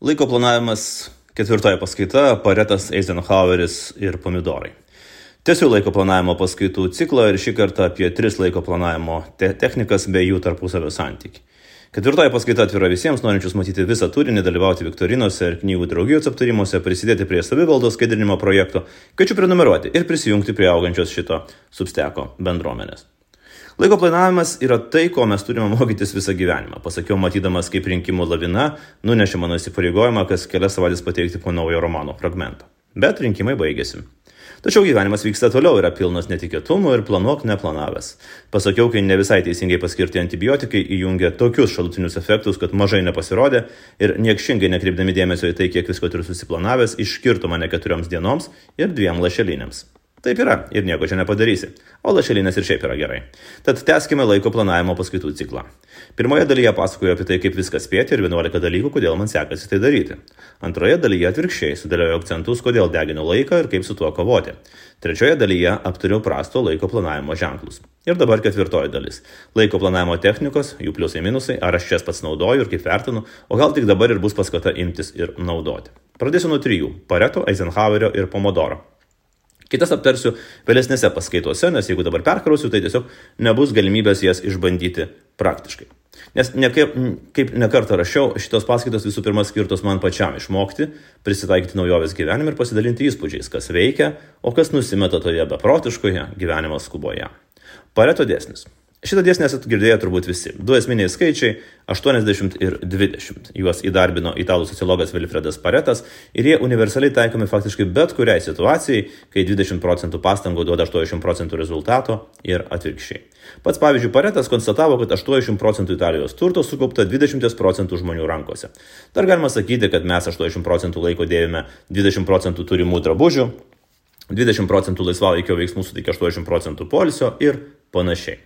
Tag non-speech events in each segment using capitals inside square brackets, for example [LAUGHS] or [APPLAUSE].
Laiko planavimas ketvirtoji paskaita - Paretas, Eisenhoweris ir pomidorai. Tiesiu laiko planavimo paskaitų ciklą ir šį kartą apie tris laiko planavimo te technikas bei jų tarpusavio santyki. Ketvirtoji paskaita atvira visiems, norinčius matyti visą turinį, dalyvauti viktorinose ir knygų draugijos aptarimuose, prisidėti prie savivaldos skaidrinimo projekto, kviečiu prenumeruoti ir prisijungti prie augančios šito substeko bendruomenės. Laiko planavimas yra tai, ko mes turime mokytis visą gyvenimą. Pasakiau, matydamas, kaip rinkimų lavina nunešė mano įsipareigojimą, kas kelias savaitės pateikti po naujo romano fragmentą. Bet rinkimai baigėsi. Tačiau gyvenimas vyksta toliau, yra pilnas netikėtumų ir planuok neplanavęs. Pasakiau, kai ne visai teisingai paskirti antibiotikai įjungia tokius šalutinius efektus, kad mažai nepasirodė ir niekšingai nekreipdami dėmesio į tai, kiek visko turiu susiplanavęs, iškirto mane keturioms dienoms ir dviem lašelinėms. Taip yra ir nieko čia nepadarysi. O lašelinės ir šiaip yra gerai. Tad tęskime laiko planavimo paskaitų ciklą. Pirmoje dalyje pasakoju apie tai, kaip viską spėti ir 11 dalykų, kodėl man sekasi tai daryti. Antroje dalyje atvirkščiai sudėlioju akcentus, kodėl deginu laiką ir kaip su tuo kovoti. Trečioje dalyje aptariau prasto laiko planavimo ženklus. Ir dabar ketvirtoji dalis. Laiko planavimo technikos, jų pliusai minusai, ar aš jas pats naudoju ir kaip vertinu, o gal tik dabar ir bus paskata imtis ir naudoti. Pradėsiu nuo trijų - Pareto, Eisenhowerio ir Pomodoro. Kitas aptarsiu vėlesnėse paskaitose, nes jeigu dabar perkrausiu, tai tiesiog nebus galimybės jas išbandyti praktiškai. Nes ne kaip, kaip nekartą rašiau, šitos paskaitos visų pirma skirtos man pačiam išmokti, prisitaikyti naujovės gyvenimą ir pasidalinti įspūdžiais, kas veikia, o kas nusimeta toje beprotiškoje gyvenimo skuboje. Pareto dėsnis. Šitą dėsnį esate girdėję turbūt visi. Du esminiai skaičiai - 80 ir 20. Juos įdarbino italų sociologas Vilfredas Paretas ir jie universaliai taikomi faktiškai bet kuriai situacijai, kai 20 procentų pastangų duoda 80 procentų rezultato ir atvirkščiai. Pats pavyzdžiui, Paretas konstatavo, kad 80 procentų Italijos turto sukaupta 20 procentų žmonių rankose. Dar galima sakyti, kad mes 80 procentų laiko dėvime 20 procentų turimų drabužių, 20 procentų laisvalaikio veiksmų suteikia 80 procentų polisio ir panašiai.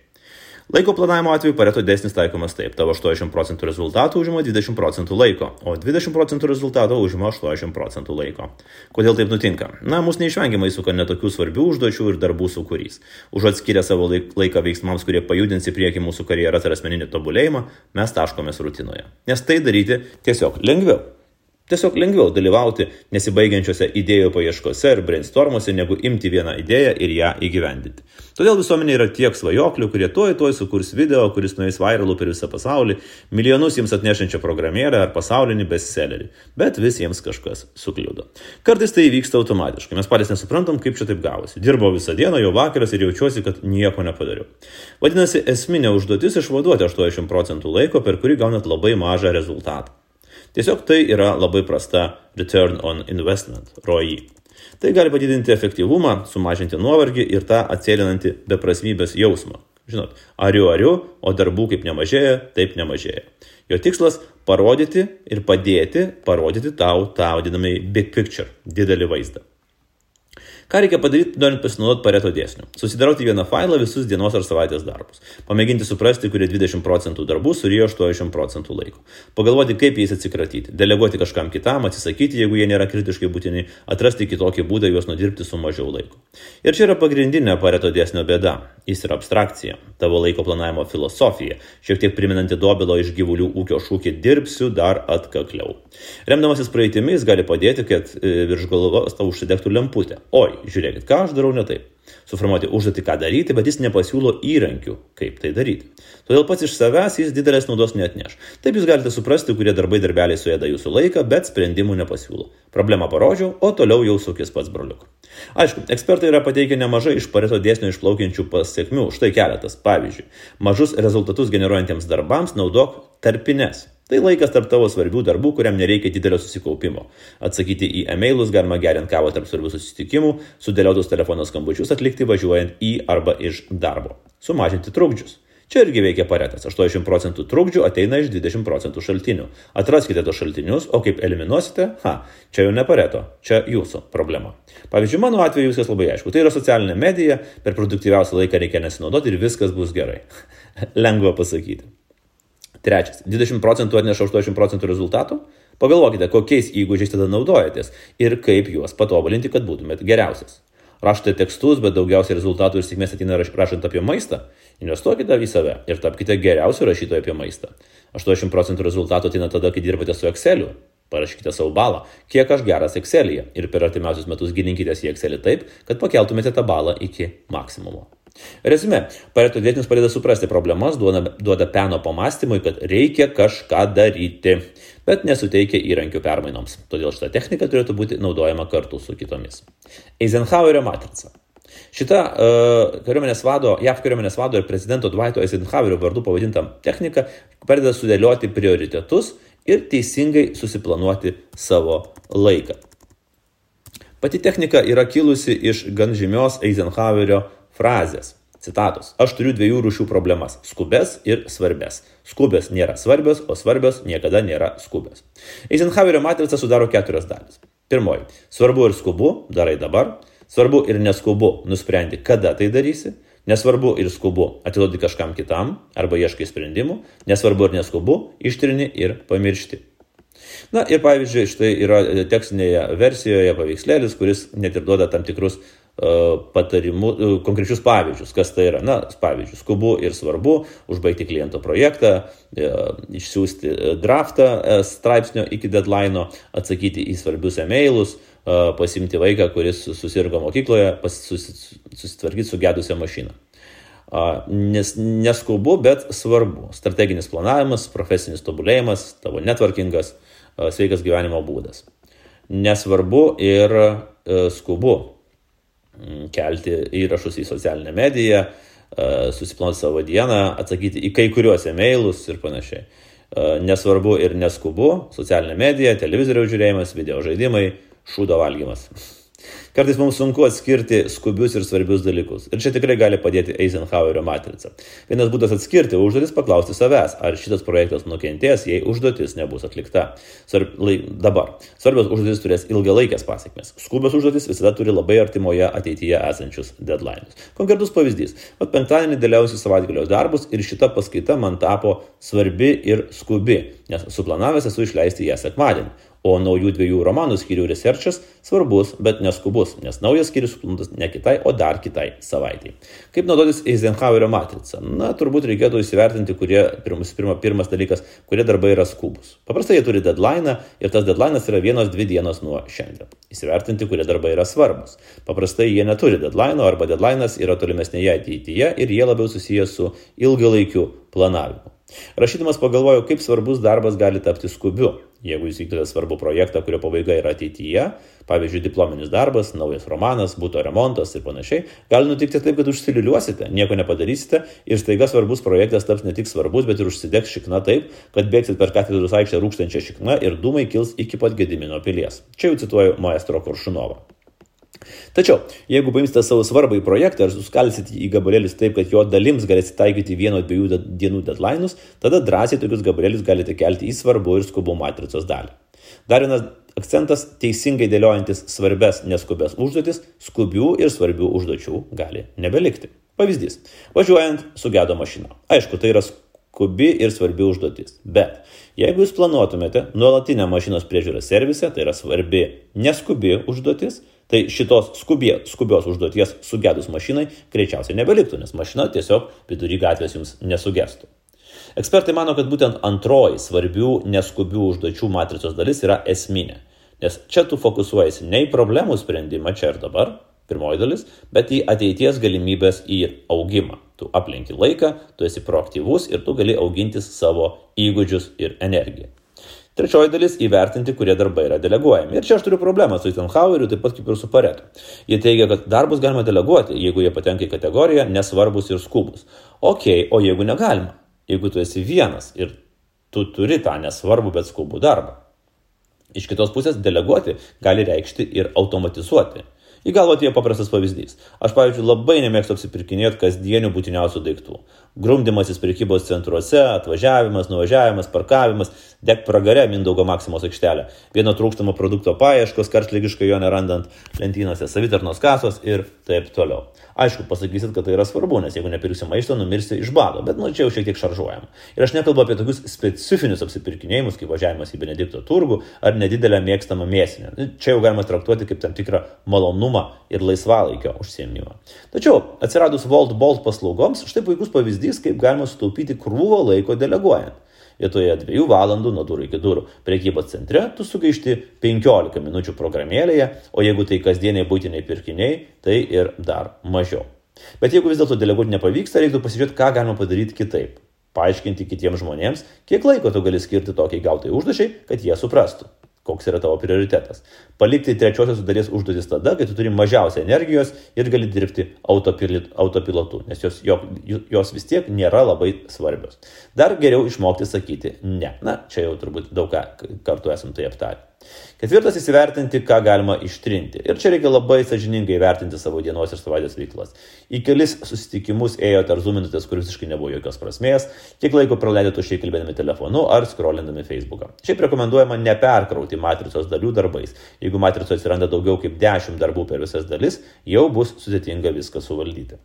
Laiko planavimo atveju pareto dėsnis taikomas taip. Tavo 80 procentų rezultatų užima 20 procentų laiko, o 20 procentų rezultato užima 80 procentų laiko. Kodėl taip nutinka? Na, mus neišvengiamai suka netokių svarbių užduočių ir darbų sukūrys. Užuot skiria savo laiką veiksmams, kurie pajudins į priekį mūsų karjeras ir asmeninį tobulėjimą, mes taškomės rutinoje. Nes tai daryti tiesiog lengviau. Tiesiog lengviau dalyvauti nesibaigiančiose idėjų paieškose ir brainstormuose, negu imti vieną idėją ir ją įgyvendinti. Todėl visuomenė yra tiek svajoklių, kurie tuoj tuoj sukurs video, kuris nueis vairalu per visą pasaulį, milijonus jiems atnešančią programėlę ar pasaulinį bestsellerį, bet vis jiems kažkas sukliudo. Kartais tai vyksta automatiškai, mes patys nesuprantam, kaip čia taip gavosi. Dirbau visą dieną, jau vakaras ir jaučiuosi, kad nieko nepadariau. Vadinasi, esminė užduotis išvaduoti 80 procentų laiko, per kurį gaunat labai mažą rezultatą. Tiesiog tai yra labai prasta return on investment, ROI. Tai gali padidinti efektyvumą, sumažinti nuovargį ir tą atsėlinantį beprasmybės jausmą. Žinot, ariu, ariu, o darbų kaip nemažėja, taip nemažėja. Jo tikslas - parodyti ir padėti parodyti tau tą vadinamąjį big picture, didelį vaizdą. Ką reikia padaryti, norint pasinaudoti pareto dėsniu? Susidaroti vieną failą visus dienos ar savaitės darbus. Pamėginti suprasti, kurie 20 procentų darbų surijo 80 procentų laiko. Pagalvoti, kaip jais atsikratyti. Deleguoti kažkam kitam, atsisakyti, jeigu jie nėra kritiškai būtini, atrasti kitokį būdą juos nudirbti su mažiau laiko. Ir čia yra pagrindinė pareto dėsnio bėda. Jis yra abstrakcija, tavo laiko planavimo filosofija, šiek tiek priminanti Dobilo iš gyvulių ūkio šūkį dirbsiu dar atkakliau. Remdamasis praeitimis gali padėti, kad e, virš galvos tau užsidegtų lemputė. Oi, žiūrėkit, ką aš darau ne taip. Suformuoti užduotį, ką daryti, bet jis nepasiūlo įrankių, kaip tai daryti. Todėl pats iš savęs jis didelės naudos neatneš. Taip jūs galite suprasti, kurie darbai darbeliai suėda jūsų laiką, bet sprendimų nepasiūlo. Problemą parodžiau, o toliau jau sukės pats broliuk. Aišku, ekspertai yra pateikę nemažai iš pareto dėsnio išplaukiančių pasiekmių. Štai keletas. Pavyzdžiui, mažus rezultatus generuojantiems darbams naudok tarpines. Tai laikas tarp tavo svarbių darbų, kuriam nereikia didelio susikaupimo. Atsakyti į e-mailus galima geriant kavą tarp svarbių susitikimų, sudėliotus telefono skambučius atlikti važiuojant į arba iš darbo. Sumažinti trukdžius. Čia irgi veikia paretas. 80 procentų trukdžių ateina iš 20 procentų šaltinių. Atraskite tos šaltinius, o kaip eliminuosite, ha, čia jau ne pareto, čia jūsų problema. Pavyzdžiui, mano atveju viskas labai aišku. Tai yra socialinė medija, per produktyviausią laiką reikia nesinaudoti ir viskas bus gerai. [LAUGHS] Lengva pasakyti. Trečias, 20 procentų atneša 80 procentų rezultatų. Pagalvokite, kokiais įgūdžiais tada naudojatės ir kaip juos patobulinti, kad būtumėt geriausias. Rašote tekstus, bet daugiausiai rezultatų ir sėkmės ateina rašant apie maistą. Investuokite į save ir tapkite geriausiu rašytoju apie maistą. 80 procentų rezultatų ateina tada, kai dirbate su Exceliu. Parašykite savo balą, kiek aš geras Excel'yje ir per artimiausius metus gilinkitės į Excel'į taip, kad pakeltumėte tą balą iki maksimumo. Rezime, pareto dėtinis padeda suprasti problemas, duoda, duoda peno pamastymui, kad reikia kažką daryti, bet nesuteikia įrankių permainoms. Todėl šita technika turėtų būti naudojama kartu su kitomis. Eisenhowerio matrica. Šita uh, kariuomenės vado, JAV kariuomenės vado ir prezidento Dwighto Eisenhowerio vardu pavadinta technika padeda sudėlioti prioritetus ir teisingai susiplanuoti savo laiką. Pati technika yra kilusi iš gan žymios Eisenhowerio frazės. Citatos. Aš turiu dviejų rūšių problemas - skubes ir svarbes. Skubės nėra svarbios, o svarbios niekada nėra skubės. Eisenhowerio matrica sudaro keturias dalis. Pirmoji. Svarbu ir skubu, darai dabar. Svarbu ir neskubu, nusprendi, kada tai darysi. Nesvarbu ir skubu, atiduodi kažkam kitam arba ieškai sprendimų. Nesvarbu ir neskubu, ištrini ir pamiršti. Na ir pavyzdžiui, štai yra tekstinėje versijoje paveikslėlis, kuris net ir duoda tam tikrus uh, patarimų, uh, konkrečius pavyzdžius, kas tai yra. Na, pavyzdžiui, skubu ir svarbu užbaigti kliento projektą, uh, išsiųsti draftą straipsnio iki deadline, atsakyti į svarbius emailus, pasimti vaiką, kuris susirgo mokykloje, susitvarkyti sugedusią mašiną. Nes neskubu, bet svarbu. Strateginis planavimas, profesinis tobulėjimas, tavo networkingas, sveikas gyvenimo būdas. Nesvarbu ir skubu kelti įrašus į socialinę mediją, susiplanuoti savo dieną, atsakyti į kai kuriuos emailus ir panašiai. Nesvarbu ir neskubu, socialinė medija, televizoriaus žiūrėjimas, video žaidimai, šūdo valgymas. Kartais mums sunku atskirti skubius ir svarbius dalykus. Ir čia tikrai gali padėti Eisenhowerio matrica. Vienas būdas atskirti užduotis paklausti savęs, ar šitas projektas nukentės, jei užduotis nebus atlikta. Svarb, lai, dabar. Svarbios užduotis turės ilgalaikės pasiekmes. Skubios užduotis visada turi labai artimoje ateityje esančius deadlines. Konkretus pavyzdys. Vat penktadienį dėliausiu savaitgalio darbus ir šita paskaita man tapo svarbi ir skubi, nes suplanavęs esu išleisti ją sekmadienį. O naujų dviejų romanų skyrių researchas svarbus, bet neskubus, nes naujas skyrius suplantas ne kitai, o dar kitai savaitai. Kaip naudotis Eisenhowerio matrica? Na, turbūt reikėtų įsivertinti, kurie, pirmas, pirma, pirmas dalykas, kurie darbai yra skubus. Paprastai jie turi deadline ir tas deadline yra vienos dvi dienos nuo šiandien. Įsivertinti, kurie darbai yra svarbus. Paprastai jie neturi deadline arba deadline yra tolimesnėje ateityje ir jie labiau susijęs su ilgalaikiu planavimu. Rašydamas pagalvojau, kaip svarbus darbas gali tapti skubiu. Jeigu jūs vykdote svarbų projektą, kurio pabaiga yra ateityje, pavyzdžiui, diplominis darbas, naujas romanas, būto remontas ir panašiai, gali nutikti taip, kad užsiliuliuosite, nieko nepadarysite ir staiga svarbus projektas taps ne tik svarbus, bet ir užsidegs šikna taip, kad bėgsit per katedros aikštę rūkstančią šikną ir dūmai kils iki pat Gedimino pilies. Čia jau cituoju maestro Koršunovą. Tačiau, jeigu paimsite savo svarbą į projektą ir suskalsite į gabalėlius taip, kad jo dalims galėsite taikyti vieno dviejų dienų deadline'us, tada drąsiai tokius gabalėlius galite kelti į svarbu ir skubu matricos dalį. Dar vienas akcentas - teisingai dėliojantis svarbes neskubės užduotis, skubių ir svarbių užduočių gali nebelikti. Pavyzdys. Važiuojant sugedo mašina. Aišku, tai yra skubi ir svarbi užduotis. Bet jeigu jūs planuotumėte nuolatinę mašinos priežiūros servise, tai yra svarbi neskubi užduotis, Tai šitos skubė, skubios užduoties sugedus mašinai greičiausiai nebeliktų, nes mašina tiesiog vidury gatvės jums nesugestų. Ekspertai mano, kad būtent antroji svarbių neskubių užduočių matricos dalis yra esminė. Nes čia tu fokusuojasi ne į problemų sprendimą čia ir dabar, pirmoji dalis, bet į ateities galimybės į augimą. Tu aplenki laiką, tu esi proaktyvus ir tu gali augintis savo įgūdžius ir energiją. Trečioji dalis - įvertinti, kurie darbai yra deleguojami. Ir čia aš turiu problemą su Eisenhoweriu, taip pat kaip ir su Paretu. Jie teigia, kad darbus galima deleguoti, jeigu jie patenka į kategoriją nesvarbus ir skubus. Ok, o jeigu negalima? Jeigu tu esi vienas ir tu turi tą nesvarbų, bet skubų darbą. Iš kitos pusės deleguoti gali reikšti ir automatizuoti. Į galvą atėjo paprastas pavyzdys. Aš, pavyzdžiui, labai nemėgstu apsipirkinėti kasdienių būtiniausių daiktų. Grumdimasis prekybos centruose, atvažiavimas, nuvažiavimas, parkavimas, deg pragare Mindaugo Maksimos aikštelė. Vieno trūkstamo produkto paieškos, karštlygiškai jo nerandant lentynose, savitarnos kasos ir taip toliau. Aišku, pasakysit, kad tai yra svarbu, nes jeigu nepirksi maisto, numirsi iš bado, bet nu čia jau šiek tiek šaržuojam. Ir aš nekalbu apie tokius specifinius apsipirkinėjimus, kaip važiavimas į Benedikto turgų ar nedidelę mėgstamą mėsinę. Nu, čia jau galima traktuoti kaip tam tikrą malonumą ir laisvalaikio užsiemimą. Tačiau atsiradus Volt Bolt paslaugoms, štai puikus pavyzdys, kaip galima sutaupyti krūvą laiko deleguojant. Vietoje 2 valandų nuo durų iki durų prekybos centre tu sugaišti 15 minučių programėlėje, o jeigu tai kasdieniai būtiniai pirkiniai, tai ir dar mažiau. Bet jeigu vis dėlto deleguoti nepavyksta, reiktų pasižiūrėti, ką galima padaryti kitaip. Paaiškinti kitiems žmonėms, kiek laiko tu gali skirti tokiai gautai užduočiai, kad jie suprastų koks yra tavo prioritetas. Palikti trečiosios dalies užduotis tada, kai tu turi mažiausiai energijos ir gali dirbti autopilotu, nes jos, jos vis tiek nėra labai svarbios. Dar geriau išmokti sakyti ne. Na, čia jau turbūt daug kartų esam tai aptarę. Ketvirtas - įsivertinti, ką galima ištrinti. Ir čia reikia labai sažiningai vertinti savo dienos ir savaitės veiklas. Į kelis susitikimus ėjote ar zuminutės, kur visiškai nebuvo jokios prasmės, kiek laiko praleidėte šiai kalbėdami telefonu ar scrollindami Facebooką. Šiaip rekomenduojama neperkrauti matricos dalių darbais. Jeigu matricoje atsiranda daugiau kaip 10 darbų per visas dalis, jau bus sudėtinga viską suvaldyti.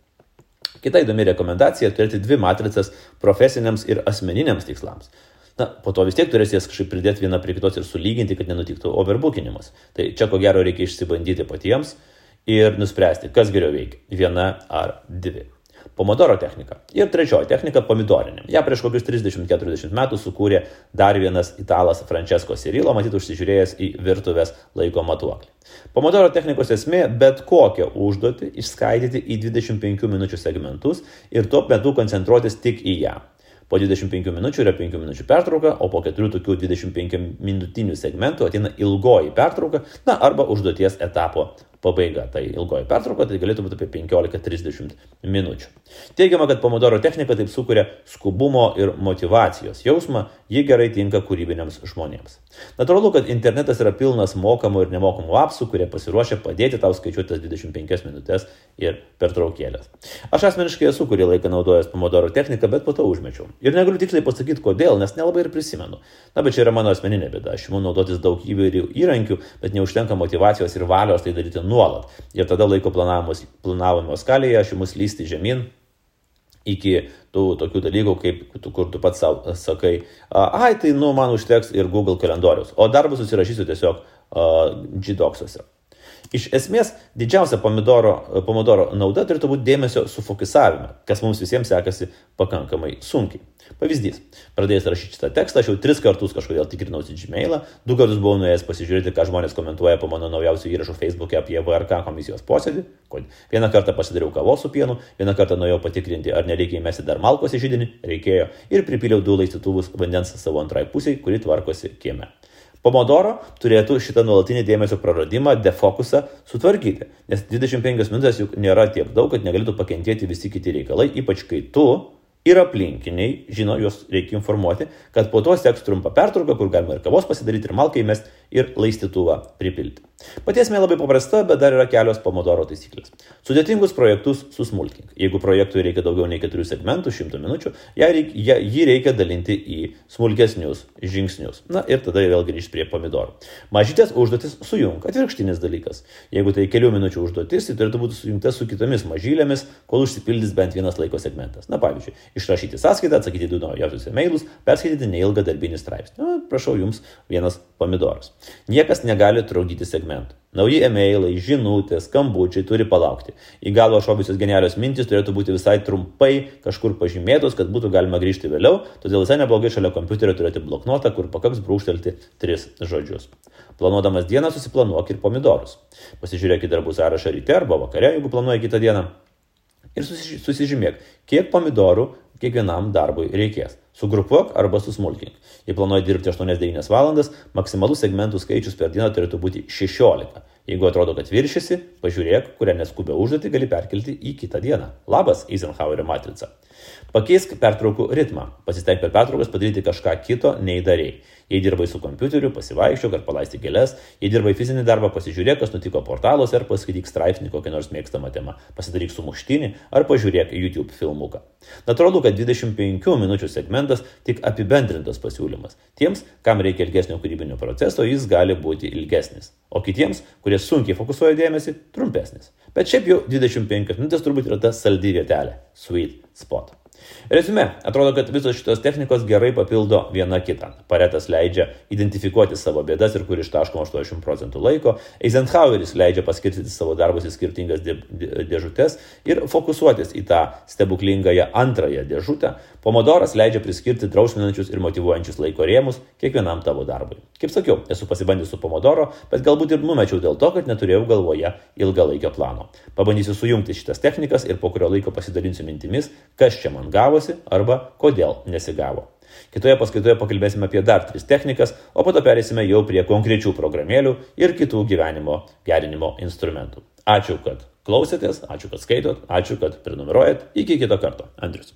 Kita įdomi rekomendacija - turėti dvi matricas profesiniams ir asmeniniams tikslams. Na, po to vis tiek turės jas kažkaip pridėti vieną prie kitos ir sulyginti, kad nenutiktų overbookinimas. Tai čia ko gero reikia išsibandyti patiems ir nuspręsti, kas geriau veikia - viena ar dvi. Pomodoro technika. Ir trečioji technika - pomidorinė. Ja prieš kokius 30-40 metų sukūrė dar vienas italas Francesco Cirilo, matyt, užsižiūrėjęs į virtuvės laiko matuoklį. Pomodoro technikos esmė - bet kokią užduotį išskaidyti į 25 minučių segmentus ir tuo metu koncentruotis tik į ją. Po 25 minučių yra 5 minučių pertrauka, o po 4 tokių 25 minutinių segmentų ateina ilgoji pertrauka, na arba užduoties etapo pabaiga. Tai ilgoji pertrauka, tai galėtų būti apie 15-30 minučių. Teigiama, kad pomodoro technika taip sukuria skubumo ir motivacijos jausmą, ji gerai tinka kūrybiniams žmonėms. Natūralu, kad internetas yra pilnas mokamų ir nemokamų apsų, kurie pasiruošia padėti tau skaičiuoti tas 25 minutės ir pertraukėlės. Aš asmeniškai esu kurį laiką naudojęs pomodoro techniką, bet po to užmečiau. Ir negaliu tiksliai pasakyti, kodėl, nes nelabai ir prisimenu. Na, bet čia yra mano asmeninė bėda. Aš imu naudotis daug įvairių įrankių, bet neužtenka motivacijos ir valios tai daryti nuolat. Ir tada laiko planavimo skalėje aš imu slysti žemyn iki tų tokių dalykų, kaip, kur tu pats savo sakai, ai, tai, nu, man užteks ir Google kalendorius, o darbus susirašysiu tiesiog uh, G-Doxuose. Iš esmės, didžiausia pomidoro, pomidoro nauda turėtų būti dėmesio sufokusavime, kas mums visiems sekasi pakankamai sunkiai. Pavyzdys. Pradėjęs rašyti šitą tekstą, aš jau tris kartus kažkodėl tikrinausi Gmailą, du kartus buvau nuėjęs pasižiūrėti, ką žmonės komentuoja po mano naujausių įrašų Facebook'e apie VRK komisijos posėdį. Vieną kartą pasidariau kavos su pienu, vieną kartą nuėjau patikrinti, ar nereikia įmesti dar malkos į žydinį, reikėjo, ir pripyliau du laistytuvus vandens savo antrai pusiai, kuri tvarkosi kieme. Pomodoro turėtų šitą nuolatinį dėmesio praradimą, defokusą sutvarkyti, nes 25 minutės juk nėra tiek daug, kad negalėtų pakentėti visi kiti reikalai, ypač kai tu ir aplinkiniai žino, juos reikia informuoti, kad po to seks trumpa pertrauka, kur galima ir kavos pasidaryti, ir malkai mest, ir laistytuvą pripilti. Pati esmė labai paprasta, bet dar yra kelios pomodoro taisyklės. Sudėtingus projektus susmulkink. Jeigu projektui reikia daugiau nei 4 segmentų, 100 minučių, jį reikia dalinti į smulkesnius žingsnius. Na ir tada vėl grįžti prie pomidorų. Mažytės užduotis sujung. Atvirkštinis dalykas. Jeigu tai kelių minučių užduotis, tai turėtų būti sujungta su kitomis mažylėmis, kol užsipildys bent vienas laiko segmentas. Na pavyzdžiui, išrašyti sąskaitą, atsakyti du naujausius e-mailus, perskaityti neilgą darbinį straipsnį. Na, prašau jums vienas pomidoras. Niekas negali trukdyti segmentų segmentų. Nauji e-mailai, žinutės, skambučiai turi palaukti. Į galvą šovusios genialios mintis turėtų būti visai trumpai kažkur pažymėtos, kad būtų galima grįžti vėliau, todėl visai neblogai šalia kompiuterio turėti bloknotą, kur pakaks brūkštelti tris žodžius. Planuodamas dieną susiplanuok ir pomidorus. Pasižiūrėk į darbų sąrašą ryte arba vakare, jeigu planuoji kitą dieną. Ir susižymėk, kiek pomidorų kiekvienam darbui reikės. Sugrupuok arba susmulkink. Jei planuoji dirbti 8-9 valandas, maksimalus segmentų skaičius per dieną turėtų būti 16. Jeigu atrodo, kad viršysi, pažiūrėk, kurią neskubę užduotį gali perkelti į kitą dieną. Labas, Eisenhowerio matrica. Pakeisk pertraukų ritmą. Pasistenk per pertraukas padaryti kažką kito nei darėjai. Jei dirbai su kompiuteriu, pasivaikščiok ar palaisti gėlės, jei dirbai fizinį darbą, pasižiūrėk, kas nutiko portaluose ar paskaityk straipsnį kokią nors mėgstamą temą, pasidaryk sumuštinį ar pažiūrėk YouTube filmuką. Natūralu, kad 25 minučių segmentas tik apibendrintas pasiūlymas. Tiems, kam reikia ilgesnio kūrybinio proceso, jis gali būti ilgesnis, o kitiems, kurie sunkiai fokusuoja dėmesį, trumpesnis. Bet šiaip jau 25 minutės turbūt yra ta saldi vietelė - sweet spot. Resume, atrodo, kad visos šitos technikos gerai papildo viena kitą. Paretas leidžia identifikuoti savo bėdas ir kur ištaškom 80 procentų laiko, Eisenhoweris leidžia paskirstyti savo darbus į skirtingas dėžutės ir fokusuotis į tą stebuklingąją antrąją dėžutę, Pomodoras leidžia priskirti drausminančius ir motivuojančius laiko rėmus kiekvienam tavo darbui. Kaip sakiau, esu pasibandęs su Pomodoro, bet galbūt ir numečiau dėl to, kad neturėjau galvoje ilgalaikio plano. Pabandysiu sujungti šitas technikas ir po kurio laiko pasidalinsiu mintimis, kas čia man gavosi arba kodėl nesigavo. Kitoje paskaitoje pakalbėsime apie dar tris technikas, o po to perėsime jau prie konkrečių programėlių ir kitų gyvenimo gerinimo instrumentų. Ačiū, kad klausėtės, ačiū, kad skaitot, ačiū, kad prenumeruojat. Iki kito karto. Andrius.